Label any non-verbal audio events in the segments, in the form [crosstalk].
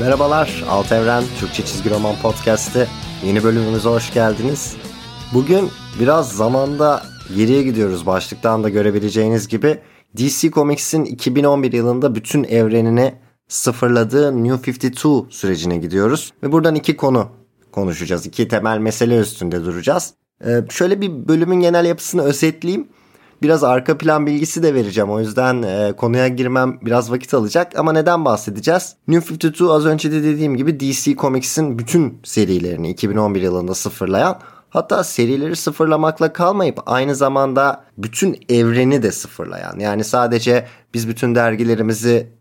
Merhabalar, Alt Evren Türkçe Çizgi Roman Podcast'ı yeni bölümümüze hoş geldiniz. Bugün biraz zamanda geriye gidiyoruz başlıktan da görebileceğiniz gibi. DC Comics'in 2011 yılında bütün evrenini sıfırladığı New 52 sürecine gidiyoruz. Ve buradan iki konu konuşacağız. İki temel mesele üstünde duracağız. Ee, şöyle bir bölümün genel yapısını özetleyeyim. Biraz arka plan bilgisi de vereceğim. O yüzden e, konuya girmem biraz vakit alacak. Ama neden bahsedeceğiz? New 52 az önce de dediğim gibi DC Comics'in bütün serilerini 2011 yılında sıfırlayan Hatta serileri sıfırlamakla kalmayıp aynı zamanda bütün evreni de sıfırlayan. Yani sadece biz bütün dergilerimizi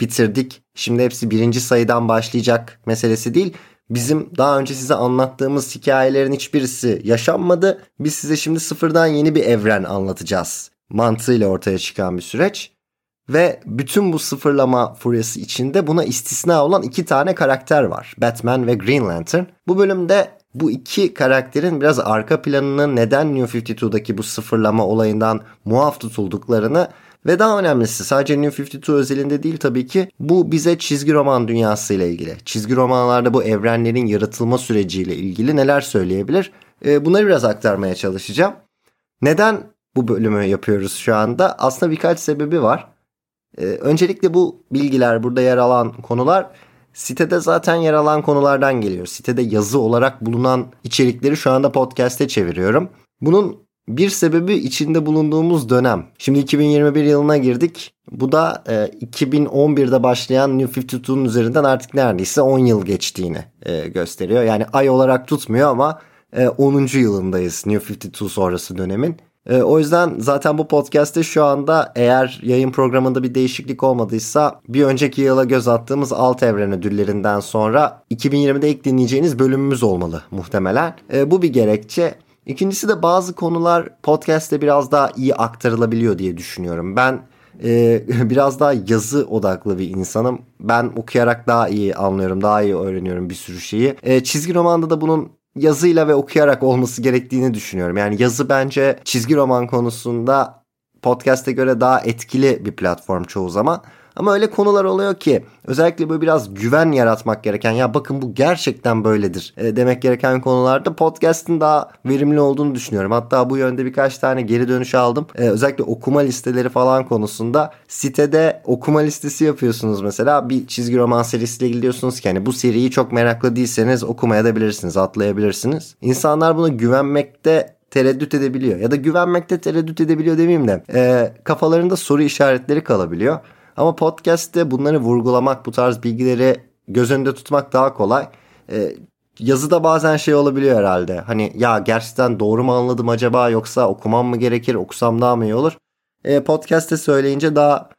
bitirdik. Şimdi hepsi birinci sayıdan başlayacak meselesi değil. Bizim daha önce size anlattığımız hikayelerin hiçbirisi yaşanmadı. Biz size şimdi sıfırdan yeni bir evren anlatacağız. Mantığıyla ortaya çıkan bir süreç. Ve bütün bu sıfırlama furyası içinde buna istisna olan iki tane karakter var. Batman ve Green Lantern. Bu bölümde bu iki karakterin biraz arka planını neden New 52'daki bu sıfırlama olayından muaf tutulduklarını ve daha önemlisi sadece New 52 özelinde değil tabii ki bu bize çizgi roman dünyası ile ilgili. Çizgi romanlarda bu evrenlerin yaratılma süreciyle ilgili neler söyleyebilir? Ee, bunları biraz aktarmaya çalışacağım. Neden bu bölümü yapıyoruz şu anda? Aslında birkaç sebebi var. Ee, öncelikle bu bilgiler, burada yer alan konular sitede zaten yer alan konulardan geliyor. Sitede yazı olarak bulunan içerikleri şu anda podcast'e çeviriyorum. Bunun bir sebebi içinde bulunduğumuz dönem. Şimdi 2021 yılına girdik. Bu da e, 2011'de başlayan New 52'nun üzerinden artık neredeyse 10 yıl geçtiğini e, gösteriyor. Yani ay olarak tutmuyor ama e, 10. yılındayız New 52 sonrası dönemin. E, o yüzden zaten bu podcast'te şu anda eğer yayın programında bir değişiklik olmadıysa bir önceki yıla göz attığımız alt evren ödüllerinden sonra 2020'de ilk dinleyeceğiniz bölümümüz olmalı muhtemelen. E, bu bir gerekçe. İkincisi de bazı konular podcast'te biraz daha iyi aktarılabiliyor diye düşünüyorum. Ben e, [laughs] biraz daha yazı odaklı bir insanım. Ben okuyarak daha iyi anlıyorum, daha iyi öğreniyorum bir sürü şeyi. E, çizgi romanda da bunun yazıyla ve okuyarak olması gerektiğini düşünüyorum. Yani yazı bence çizgi roman konusunda podcast'e göre daha etkili bir platform çoğu zaman. Ama öyle konular oluyor ki özellikle böyle biraz güven yaratmak gereken ya bakın bu gerçekten böyledir e, demek gereken konularda podcast'ın daha verimli olduğunu düşünüyorum. Hatta bu yönde birkaç tane geri dönüş aldım. E, özellikle okuma listeleri falan konusunda sitede okuma listesi yapıyorsunuz mesela bir çizgi roman serisiyle ilgili diyorsunuz ki hani bu seriyi çok meraklı değilseniz okumaya da bilirsiniz atlayabilirsiniz. İnsanlar buna güvenmekte tereddüt edebiliyor ya da güvenmekte tereddüt edebiliyor demeyeyim de e, kafalarında soru işaretleri kalabiliyor. Ama podcast'te bunları vurgulamak, bu tarz bilgileri göz önünde tutmak daha kolay. Ee, yazıda bazen şey olabiliyor herhalde. Hani ya gerçekten doğru mu anladım acaba yoksa okumam mı gerekir, okusam daha mı iyi olur? Ee, podcast'te söyleyince daha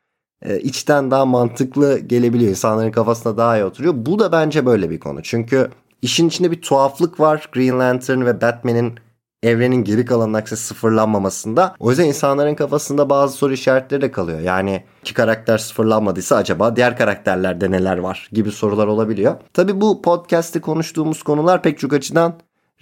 e, içten daha mantıklı gelebiliyor. İnsanların kafasına daha iyi oturuyor. Bu da bence böyle bir konu. Çünkü işin içinde bir tuhaflık var. Green Lantern ve Batman'in evrenin geri kalanın aksi sıfırlanmamasında. O yüzden insanların kafasında bazı soru işaretleri de kalıyor. Yani iki karakter sıfırlanmadıysa acaba diğer karakterlerde neler var gibi sorular olabiliyor. Tabi bu podcast'te konuştuğumuz konular pek çok açıdan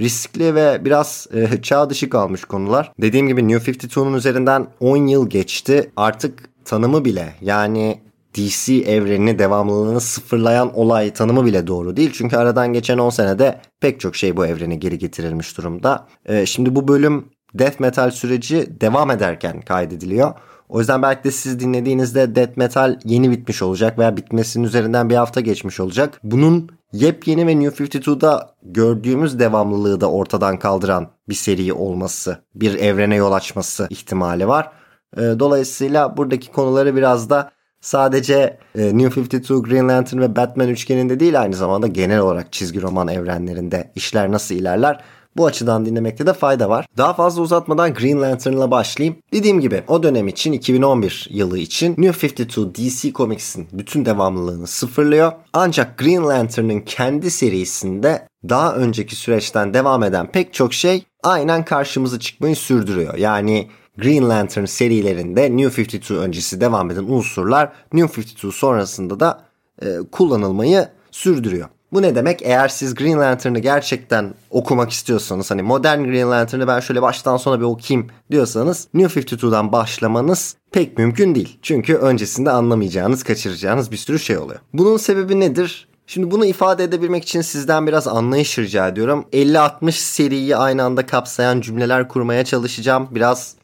riskli ve biraz e, [laughs] çağ dışı kalmış konular. Dediğim gibi New 52'nun üzerinden 10 yıl geçti. Artık tanımı bile yani DC evrenini devamlılığını sıfırlayan olay tanımı bile doğru değil. Çünkü aradan geçen 10 senede pek çok şey bu evrene geri getirilmiş durumda. Ee, şimdi bu bölüm death metal süreci devam ederken kaydediliyor. O yüzden belki de siz dinlediğinizde death metal yeni bitmiş olacak veya bitmesinin üzerinden bir hafta geçmiş olacak. Bunun yepyeni ve New 52'da gördüğümüz devamlılığı da ortadan kaldıran bir seri olması, bir evrene yol açması ihtimali var. Ee, dolayısıyla buradaki konuları biraz da sadece e, New 52, Green Lantern ve Batman üçgeninde değil aynı zamanda genel olarak çizgi roman evrenlerinde işler nasıl ilerler bu açıdan dinlemekte de fayda var. Daha fazla uzatmadan Green Lantern'la başlayayım. Dediğim gibi o dönem için 2011 yılı için New 52 DC Comics'in bütün devamlılığını sıfırlıyor. Ancak Green Lantern'ın kendi serisinde daha önceki süreçten devam eden pek çok şey aynen karşımıza çıkmayı sürdürüyor. Yani Green Lantern serilerinde New 52 öncesi devam eden unsurlar New 52 sonrasında da e, kullanılmayı sürdürüyor. Bu ne demek? Eğer siz Green Lantern'ı gerçekten okumak istiyorsanız hani modern Green Lantern'ı ben şöyle baştan sona bir okuyayım diyorsanız New 52'dan başlamanız pek mümkün değil. Çünkü öncesinde anlamayacağınız, kaçıracağınız bir sürü şey oluyor. Bunun sebebi nedir? Şimdi bunu ifade edebilmek için sizden biraz anlayış rica ediyorum. 50-60 seriyi aynı anda kapsayan cümleler kurmaya çalışacağım. Biraz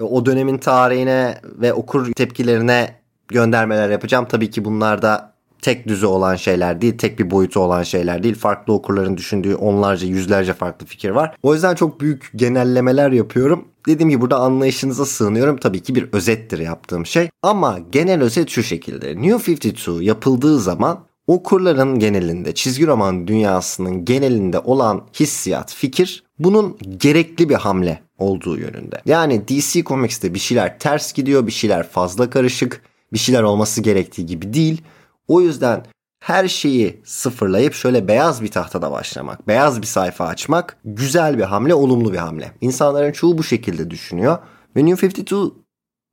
o dönemin tarihine ve okur tepkilerine göndermeler yapacağım. Tabii ki bunlar da tek düze olan şeyler değil, tek bir boyutu olan şeyler değil. Farklı okurların düşündüğü onlarca, yüzlerce farklı fikir var. O yüzden çok büyük genellemeler yapıyorum. Dediğim gibi burada anlayışınıza sığınıyorum. Tabii ki bir özettir yaptığım şey. Ama genel özet şu şekilde. New 52 yapıldığı zaman okurların genelinde, çizgi roman dünyasının genelinde olan hissiyat, fikir bunun gerekli bir hamle olduğu yönünde. Yani DC Comics'te bir şeyler ters gidiyor, bir şeyler fazla karışık, bir şeyler olması gerektiği gibi değil. O yüzden her şeyi sıfırlayıp şöyle beyaz bir tahtada başlamak, beyaz bir sayfa açmak güzel bir hamle, olumlu bir hamle. İnsanların çoğu bu şekilde düşünüyor. Ve New 52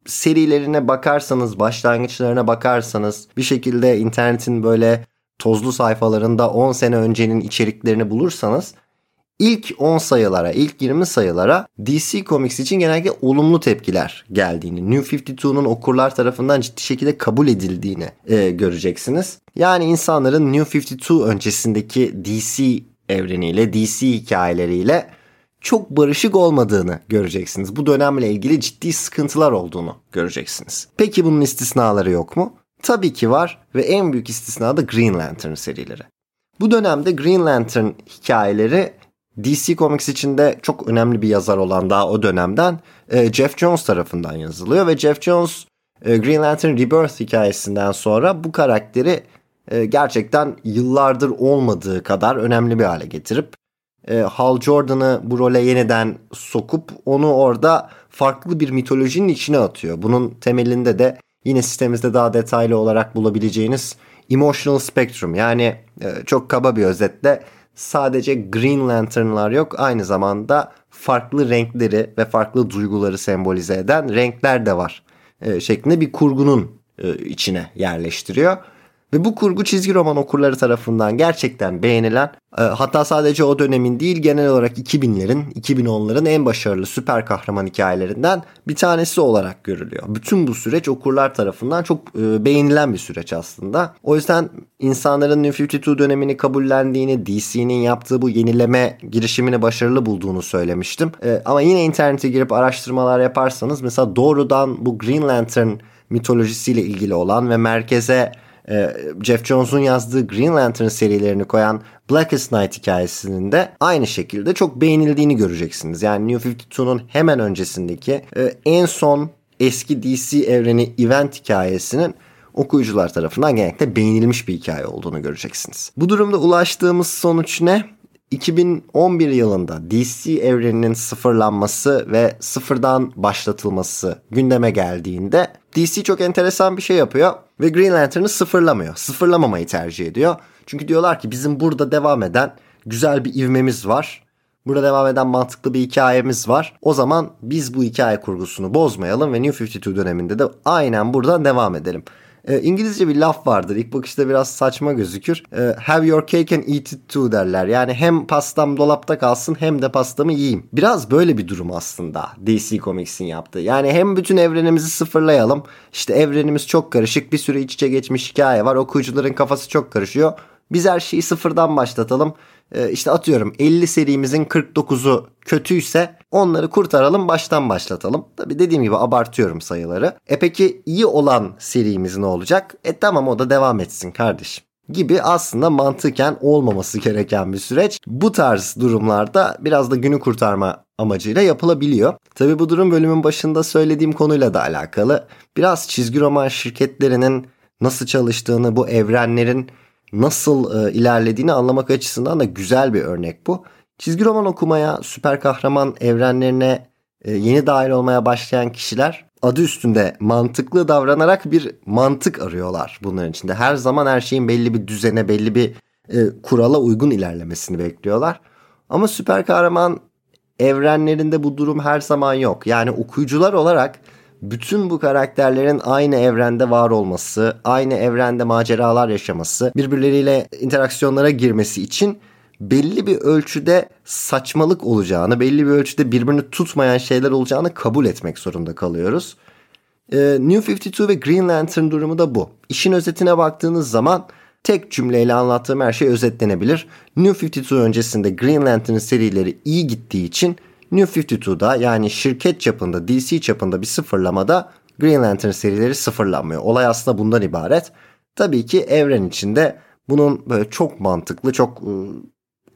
serilerine bakarsanız, başlangıçlarına bakarsanız bir şekilde internetin böyle tozlu sayfalarında 10 sene öncenin içeriklerini bulursanız ilk 10 sayılara, ilk 20 sayılara DC Comics için genellikle olumlu tepkiler geldiğini, New 52'nun okurlar tarafından ciddi şekilde kabul edildiğini e, göreceksiniz. Yani insanların New 52 öncesindeki DC evreniyle, DC hikayeleriyle çok barışık olmadığını göreceksiniz. Bu dönemle ilgili ciddi sıkıntılar olduğunu göreceksiniz. Peki bunun istisnaları yok mu? Tabii ki var ve en büyük istisna da Green Lantern serileri. Bu dönemde Green Lantern hikayeleri DC Comics içinde çok önemli bir yazar olan daha o dönemden e, Jeff Jones tarafından yazılıyor ve Jeff Jones e, Green Lantern Rebirth hikayesinden sonra bu karakteri e, gerçekten yıllardır olmadığı kadar önemli bir hale getirip Hal Jordan'ı bu role yeniden sokup onu orada farklı bir mitolojinin içine atıyor. Bunun temelinde de yine sitemizde daha detaylı olarak bulabileceğiniz Emotional Spectrum yani çok kaba bir özetle sadece Green Lantern'lar yok. Aynı zamanda farklı renkleri ve farklı duyguları sembolize eden renkler de var. E, şeklinde bir kurgunun e, içine yerleştiriyor. Ve bu kurgu çizgi roman okurları tarafından gerçekten beğenilen e, hatta sadece o dönemin değil genel olarak 2000'lerin 2010'ların en başarılı süper kahraman hikayelerinden bir tanesi olarak görülüyor. Bütün bu süreç okurlar tarafından çok e, beğenilen bir süreç aslında. O yüzden insanların New 52 dönemini kabullendiğini, DC'nin yaptığı bu yenileme girişimini başarılı bulduğunu söylemiştim. E, ama yine internete girip araştırmalar yaparsanız mesela doğrudan bu Green Lantern mitolojisiyle ilgili olan ve merkeze e, Jeff Jones'un yazdığı Green Lantern serilerini koyan Blackest Night hikayesinin de aynı şekilde çok beğenildiğini göreceksiniz. Yani New 52'nun hemen öncesindeki e, en son eski DC evreni event hikayesinin okuyucular tarafından genellikle beğenilmiş bir hikaye olduğunu göreceksiniz. Bu durumda ulaştığımız sonuç ne? 2011 yılında DC evreninin sıfırlanması ve sıfırdan başlatılması gündeme geldiğinde DC çok enteresan bir şey yapıyor ve Green Lantern'ı sıfırlamıyor. Sıfırlamamayı tercih ediyor. Çünkü diyorlar ki bizim burada devam eden güzel bir ivmemiz var. Burada devam eden mantıklı bir hikayemiz var. O zaman biz bu hikaye kurgusunu bozmayalım ve New 52 döneminde de aynen buradan devam edelim. E, İngilizce bir laf vardır. İlk bakışta biraz saçma gözükür. E, have your cake and eat it too derler. Yani hem pastam dolapta kalsın hem de pastamı yiyeyim. Biraz böyle bir durum aslında DC Comics'in yaptığı. Yani hem bütün evrenimizi sıfırlayalım. İşte evrenimiz çok karışık. Bir sürü iç içe geçmiş hikaye var. Okuyucuların kafası çok karışıyor. Biz her şeyi sıfırdan başlatalım. Ee, işte atıyorum 50 serimizin 49'u kötüyse onları kurtaralım baştan başlatalım. Tabi dediğim gibi abartıyorum sayıları. E peki iyi olan serimiz ne olacak? E tamam o da devam etsin kardeşim gibi aslında mantıken olmaması gereken bir süreç. Bu tarz durumlarda biraz da günü kurtarma amacıyla yapılabiliyor. Tabi bu durum bölümün başında söylediğim konuyla da alakalı. Biraz çizgi roman şirketlerinin nasıl çalıştığını, bu evrenlerin nasıl e, ilerlediğini anlamak açısından da güzel bir örnek bu. Çizgi roman okumaya, süper kahraman evrenlerine e, yeni dahil olmaya başlayan kişiler adı üstünde mantıklı davranarak bir mantık arıyorlar bunların içinde. Her zaman her şeyin belli bir düzene, belli bir e, kurala uygun ilerlemesini bekliyorlar. Ama süper kahraman evrenlerinde bu durum her zaman yok. Yani okuyucular olarak bütün bu karakterlerin aynı evrende var olması, aynı evrende maceralar yaşaması, birbirleriyle interaksiyonlara girmesi için belli bir ölçüde saçmalık olacağını, belli bir ölçüde birbirini tutmayan şeyler olacağını kabul etmek zorunda kalıyoruz. Ee, New 52 ve Green Lantern durumu da bu. İşin özetine baktığınız zaman tek cümleyle anlattığım her şey özetlenebilir. New 52 öncesinde Green Lantern serileri iyi gittiği için New 52'da yani şirket çapında DC çapında bir sıfırlamada Green Lantern serileri sıfırlanmıyor. Olay aslında bundan ibaret. Tabii ki evren içinde bunun böyle çok mantıklı, çok e,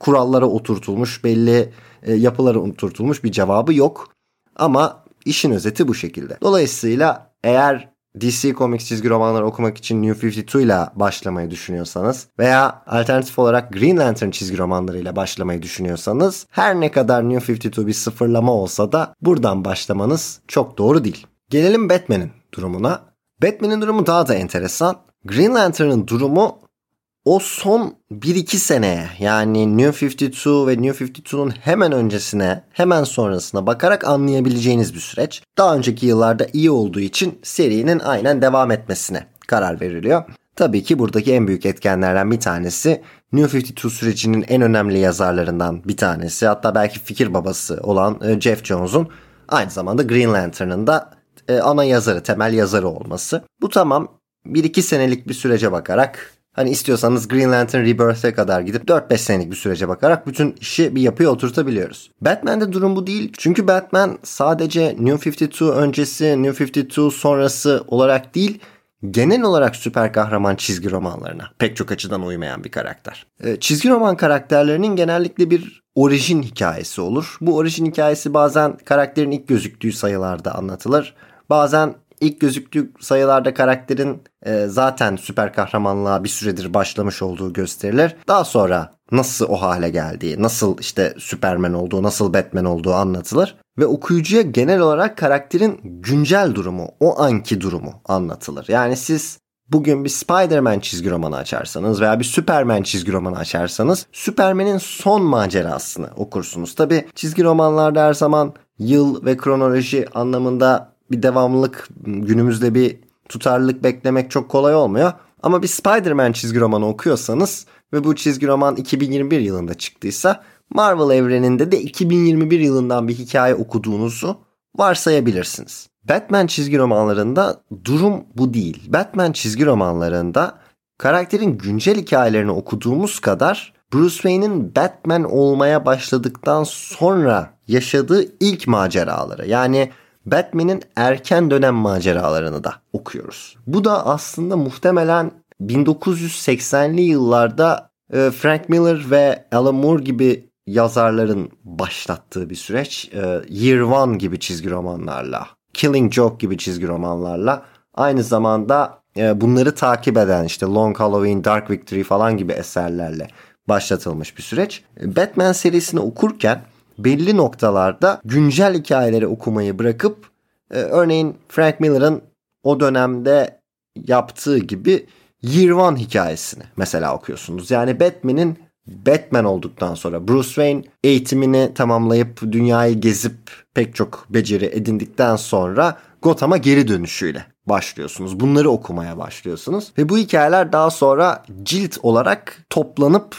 kurallara oturtulmuş, belli e, yapılara oturtulmuş bir cevabı yok. Ama işin özeti bu şekilde. Dolayısıyla eğer DC Comics çizgi romanları okumak için New 52 ile başlamayı düşünüyorsanız veya alternatif olarak Green Lantern çizgi romanlarıyla başlamayı düşünüyorsanız her ne kadar New 52 bir sıfırlama olsa da buradan başlamanız çok doğru değil. Gelelim Batman'in durumuna. Batman'in durumu daha da enteresan. Green Lantern'ın durumu o son 1-2 seneye yani New 52 ve New 52'nun hemen öncesine hemen sonrasına bakarak anlayabileceğiniz bir süreç. Daha önceki yıllarda iyi olduğu için serinin aynen devam etmesine karar veriliyor. Tabii ki buradaki en büyük etkenlerden bir tanesi New 52 sürecinin en önemli yazarlarından bir tanesi hatta belki fikir babası olan e, Jeff Jones'un aynı zamanda Green Lantern'ın da e, ana yazarı, temel yazarı olması. Bu tamam 1-2 senelik bir sürece bakarak Hani istiyorsanız Green Lantern Rebirth'e kadar gidip 4-5 senelik bir sürece bakarak bütün işi bir yapıya oturtabiliyoruz. Batman'de durum bu değil. Çünkü Batman sadece New 52 öncesi, New 52 sonrası olarak değil, genel olarak süper kahraman çizgi romanlarına pek çok açıdan uymayan bir karakter. Ee, çizgi roman karakterlerinin genellikle bir orijin hikayesi olur. Bu orijin hikayesi bazen karakterin ilk gözüktüğü sayılarda anlatılır. Bazen ilk gözüktüğü sayılarda karakterin e, zaten süper kahramanlığa bir süredir başlamış olduğu gösterilir. Daha sonra nasıl o hale geldiği, nasıl işte Superman olduğu, nasıl Batman olduğu anlatılır. Ve okuyucuya genel olarak karakterin güncel durumu, o anki durumu anlatılır. Yani siz bugün bir Spider-Man çizgi romanı açarsanız veya bir Superman çizgi romanı açarsanız Superman'in son macerasını okursunuz. Tabi çizgi romanlarda her zaman yıl ve kronoloji anlamında bir devamlılık günümüzde bir tutarlılık beklemek çok kolay olmuyor. Ama bir Spider-Man çizgi romanı okuyorsanız ve bu çizgi roman 2021 yılında çıktıysa Marvel evreninde de 2021 yılından bir hikaye okuduğunuzu varsayabilirsiniz. Batman çizgi romanlarında durum bu değil. Batman çizgi romanlarında karakterin güncel hikayelerini okuduğumuz kadar Bruce Wayne'in Batman olmaya başladıktan sonra yaşadığı ilk maceraları yani Batman'in erken dönem maceralarını da okuyoruz. Bu da aslında muhtemelen 1980'li yıllarda e, Frank Miller ve Alan Moore gibi yazarların başlattığı bir süreç. E, Year One gibi çizgi romanlarla, Killing Joke gibi çizgi romanlarla aynı zamanda e, bunları takip eden işte Long Halloween, Dark Victory falan gibi eserlerle başlatılmış bir süreç. Batman serisini okurken belli noktalarda güncel hikayeleri okumayı bırakıp e, örneğin Frank Miller'ın o dönemde yaptığı gibi Year One hikayesini mesela okuyorsunuz. Yani Batman'in Batman olduktan sonra Bruce Wayne eğitimini tamamlayıp dünyayı gezip pek çok beceri edindikten sonra Gotham'a geri dönüşüyle başlıyorsunuz. Bunları okumaya başlıyorsunuz. Ve bu hikayeler daha sonra cilt olarak toplanıp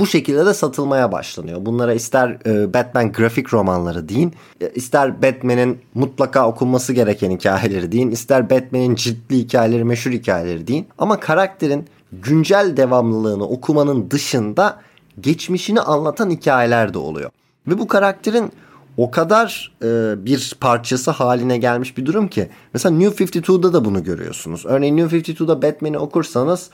bu şekilde de satılmaya başlanıyor. Bunlara ister e, Batman grafik romanları deyin, e, ister Batman'in mutlaka okunması gereken hikayeleri deyin, ister Batman'in ciddi hikayeleri, meşhur hikayeleri deyin. Ama karakterin güncel devamlılığını okumanın dışında geçmişini anlatan hikayeler de oluyor. Ve bu karakterin o kadar e, bir parçası haline gelmiş bir durum ki. Mesela New 52'da da bunu görüyorsunuz. Örneğin New 52'da Batman'i okursanız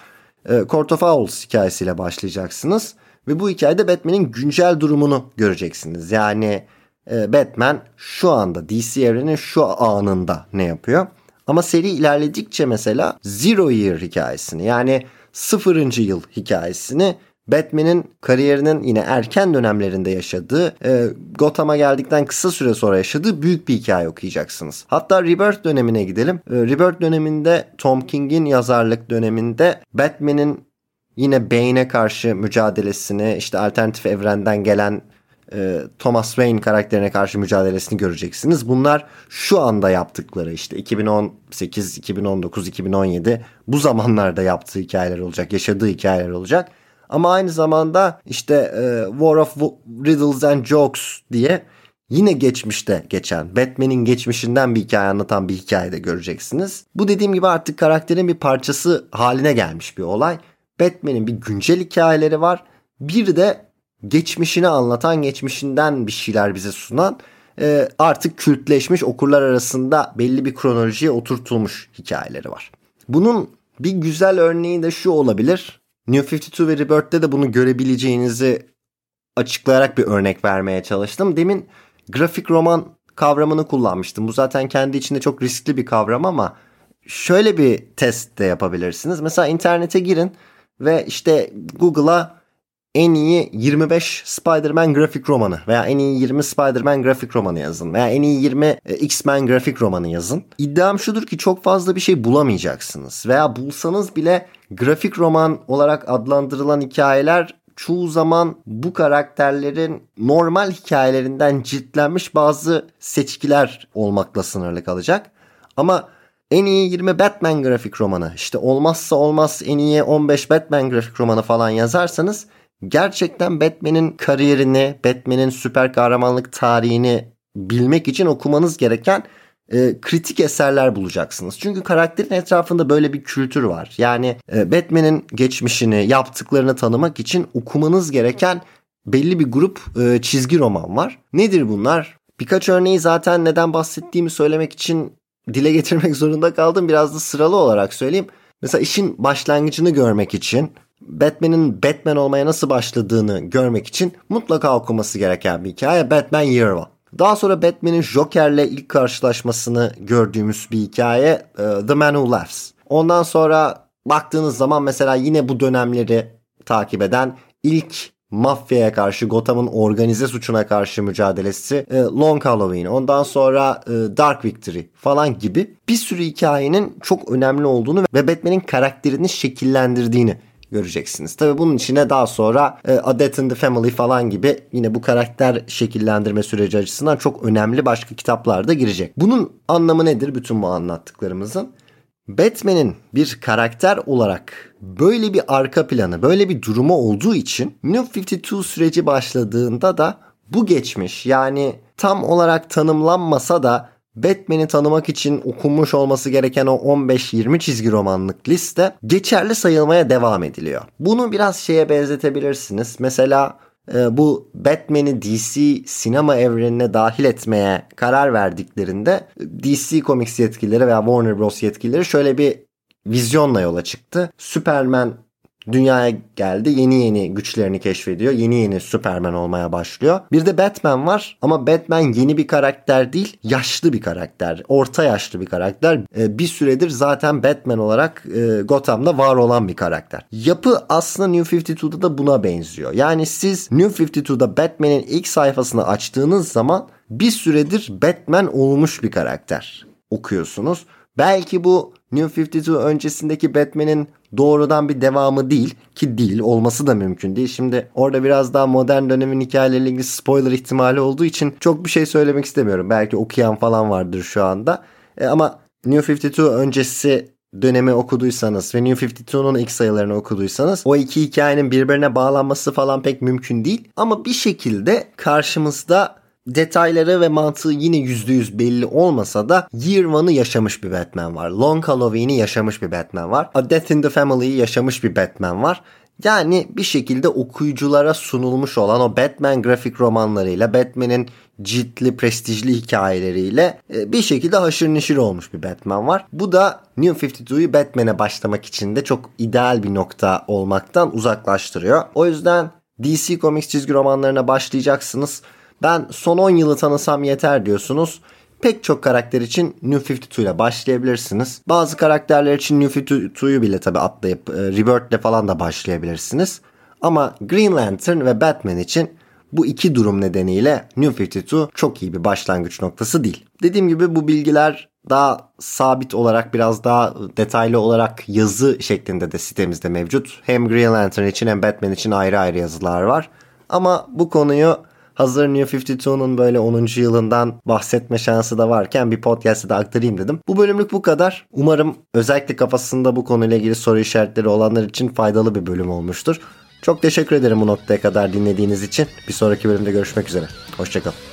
e, Court of Owls hikayesiyle başlayacaksınız. Ve bu hikayede Batman'in güncel durumunu göreceksiniz. Yani e, Batman şu anda DC evrenin şu anında ne yapıyor? Ama seri ilerledikçe mesela Zero Year hikayesini yani sıfırıncı yıl hikayesini Batman'in kariyerinin yine erken dönemlerinde yaşadığı, e, Gotham'a geldikten kısa süre sonra yaşadığı büyük bir hikaye okuyacaksınız. Hatta Rebirth dönemine gidelim. E, Rebirth döneminde Tom King'in yazarlık döneminde Batman'in yine Bane'e karşı mücadelesini, işte alternatif evrenden gelen e, Thomas Wayne karakterine karşı mücadelesini göreceksiniz. Bunlar şu anda yaptıkları işte 2018, 2019, 2017 bu zamanlarda yaptığı hikayeler olacak, yaşadığı hikayeler olacak. Ama aynı zamanda işte e, War of Riddles and Jokes diye yine geçmişte geçen Batman'in geçmişinden bir hikaye anlatan bir hikayede göreceksiniz. Bu dediğim gibi artık karakterin bir parçası haline gelmiş bir olay. Batman'in bir güncel hikayeleri var. Bir de geçmişini anlatan, geçmişinden bir şeyler bize sunan e, artık kültleşmiş okurlar arasında belli bir kronolojiye oturtulmuş hikayeleri var. Bunun bir güzel örneği de şu olabilir. New 52 ve Rebirth'te de bunu görebileceğinizi açıklayarak bir örnek vermeye çalıştım. Demin grafik roman kavramını kullanmıştım. Bu zaten kendi içinde çok riskli bir kavram ama şöyle bir test de yapabilirsiniz. Mesela internete girin ve işte Google'a en iyi 25 Spider-Man grafik romanı veya en iyi 20 Spider-Man grafik romanı yazın veya en iyi 20 e, X-Men grafik romanı yazın. İddiam şudur ki çok fazla bir şey bulamayacaksınız veya bulsanız bile grafik roman olarak adlandırılan hikayeler çoğu zaman bu karakterlerin normal hikayelerinden ciltlenmiş bazı seçkiler olmakla sınırlı kalacak. Ama en iyi 20 Batman grafik romanı işte olmazsa olmaz en iyi 15 Batman grafik romanı falan yazarsanız gerçekten Batman'in kariyerini, Batman'in süper kahramanlık tarihini bilmek için okumanız gereken e, kritik eserler bulacaksınız. Çünkü karakterin etrafında böyle bir kültür var. Yani e, Batman'in geçmişini, yaptıklarını tanımak için okumanız gereken belli bir grup e, çizgi roman var. Nedir bunlar? Birkaç örneği zaten neden bahsettiğimi söylemek için dile getirmek [laughs] zorunda kaldım. Biraz da sıralı olarak söyleyeyim. Mesela işin başlangıcını görmek için Batman'in Batman olmaya nasıl başladığını görmek için mutlaka okuması gereken bir hikaye Batman Year One. Daha sonra Batman'in Joker'le ilk karşılaşmasını gördüğümüz bir hikaye e, The Man Who Laughs. Ondan sonra baktığınız zaman mesela yine bu dönemleri takip eden ilk mafyaya karşı Gotham'ın organize suçuna karşı mücadelesi e, Long Halloween ondan sonra e, Dark Victory falan gibi bir sürü hikayenin çok önemli olduğunu ve Batman'in karakterini şekillendirdiğini göreceksiniz. Tabii bunun içine daha sonra e, A Death in the Family falan gibi yine bu karakter şekillendirme süreci açısından çok önemli başka kitaplar da girecek. Bunun anlamı nedir bütün bu anlattıklarımızın? Batman'in bir karakter olarak böyle bir arka planı, böyle bir durumu olduğu için New 52 süreci başladığında da bu geçmiş yani tam olarak tanımlanmasa da Batman'i tanımak için okunmuş olması gereken o 15-20 çizgi romanlık liste geçerli sayılmaya devam ediliyor. Bunu biraz şeye benzetebilirsiniz. Mesela e, bu Batman'i DC sinema evrenine dahil etmeye karar verdiklerinde DC Comics yetkilileri veya Warner Bros yetkilileri şöyle bir vizyonla yola çıktı. Superman dünyaya geldi. Yeni yeni güçlerini keşfediyor. Yeni yeni Superman olmaya başlıyor. Bir de Batman var ama Batman yeni bir karakter değil. Yaşlı bir karakter. Orta yaşlı bir karakter. Ee, bir süredir zaten Batman olarak e, Gotham'da var olan bir karakter. Yapı aslında New 52'da da buna benziyor. Yani siz New 52'da Batman'in ilk sayfasını açtığınız zaman bir süredir Batman olmuş bir karakter okuyorsunuz. Belki bu New 52 öncesindeki Batman'in doğrudan bir devamı değil ki değil olması da mümkün değil. Şimdi orada biraz daha modern dönemin hikayeleriyle ilgili spoiler ihtimali olduğu için çok bir şey söylemek istemiyorum. Belki okuyan falan vardır şu anda. E, ama New 52 öncesi dönemi okuduysanız ve New 52'nun ilk sayılarını okuduysanız o iki hikayenin birbirine bağlanması falan pek mümkün değil. Ama bir şekilde karşımızda detayları ve mantığı yine %100 belli olmasa da Year One'ı yaşamış bir Batman var. Long Halloween'i yaşamış bir Batman var. A Death in the Family'yi yaşamış bir Batman var. Yani bir şekilde okuyuculara sunulmuş olan o Batman grafik romanlarıyla, Batman'in ciltli, prestijli hikayeleriyle e, bir şekilde haşır neşir olmuş bir Batman var. Bu da New 52'yu Batman'e başlamak için de çok ideal bir nokta olmaktan uzaklaştırıyor. O yüzden DC Comics çizgi romanlarına başlayacaksınız. Ben son 10 yılı tanısam yeter diyorsunuz. Pek çok karakter için New 52 ile başlayabilirsiniz. Bazı karakterler için New 52'yu bile tabi atlayıp e, Rebirth ile falan da başlayabilirsiniz. Ama Green Lantern ve Batman için bu iki durum nedeniyle New 52 çok iyi bir başlangıç noktası değil. Dediğim gibi bu bilgiler daha sabit olarak biraz daha detaylı olarak yazı şeklinde de sitemizde mevcut. Hem Green Lantern için hem Batman için ayrı ayrı yazılar var. Ama bu konuyu Hazır New 52'nun böyle 10. yılından bahsetme şansı da varken bir podcast'ı da aktarayım dedim. Bu bölümlük bu kadar. Umarım özellikle kafasında bu konuyla ilgili soru işaretleri olanlar için faydalı bir bölüm olmuştur. Çok teşekkür ederim bu noktaya kadar dinlediğiniz için. Bir sonraki bölümde görüşmek üzere. Hoşçakalın.